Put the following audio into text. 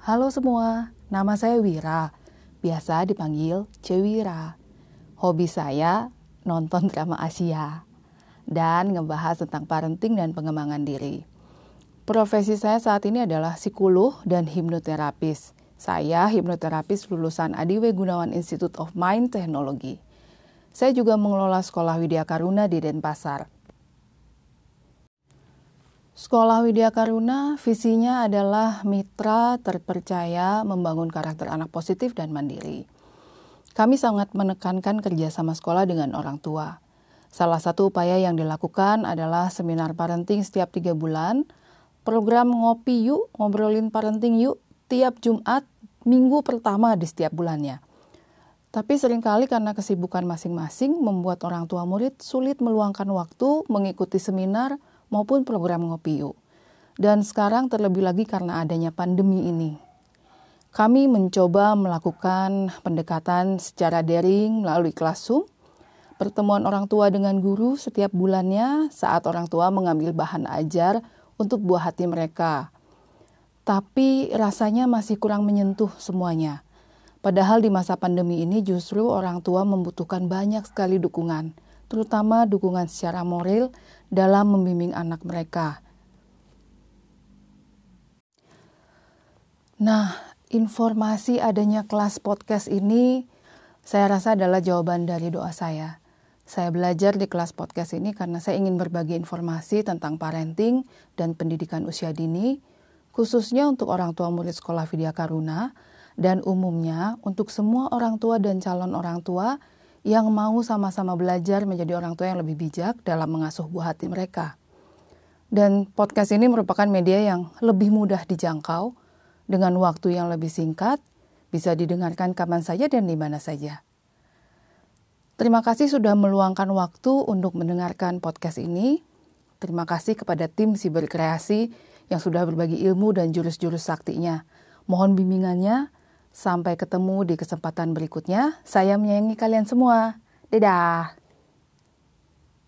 Halo semua, nama saya Wira, biasa dipanggil Cewira. Hobi saya nonton drama Asia dan ngebahas tentang parenting dan pengembangan diri. Profesi saya saat ini adalah psikolog dan hipnoterapis. Saya hipnoterapis lulusan Adiwe Gunawan Institute of Mind Technology. Saya juga mengelola sekolah Widya Karuna di Denpasar. Sekolah Widya Karuna visinya adalah mitra terpercaya membangun karakter anak positif dan mandiri. Kami sangat menekankan kerjasama sekolah dengan orang tua. Salah satu upaya yang dilakukan adalah seminar parenting setiap tiga bulan, program ngopi yuk, ngobrolin parenting yuk, tiap Jumat, minggu pertama di setiap bulannya. Tapi sering kali karena kesibukan masing-masing membuat orang tua murid sulit meluangkan waktu mengikuti seminar maupun program Ngopi Yuk. Dan sekarang terlebih lagi karena adanya pandemi ini. Kami mencoba melakukan pendekatan secara daring melalui kelas Zoom, pertemuan orang tua dengan guru setiap bulannya saat orang tua mengambil bahan ajar untuk buah hati mereka. Tapi rasanya masih kurang menyentuh semuanya. Padahal di masa pandemi ini justru orang tua membutuhkan banyak sekali dukungan, terutama dukungan secara moral dalam membimbing anak mereka. Nah, informasi adanya kelas podcast ini saya rasa adalah jawaban dari doa saya. Saya belajar di kelas podcast ini karena saya ingin berbagi informasi tentang parenting dan pendidikan usia dini, khususnya untuk orang tua murid sekolah Vidya Karuna, dan umumnya untuk semua orang tua dan calon orang tua yang mau sama-sama belajar menjadi orang tua yang lebih bijak dalam mengasuh buah hati mereka. Dan podcast ini merupakan media yang lebih mudah dijangkau dengan waktu yang lebih singkat, bisa didengarkan kapan saja dan di mana saja. Terima kasih sudah meluangkan waktu untuk mendengarkan podcast ini. Terima kasih kepada tim Siberkreasi yang sudah berbagi ilmu dan jurus-jurus saktinya. Mohon bimbingannya Sampai ketemu di kesempatan berikutnya. Saya menyayangi kalian semua. Dadah.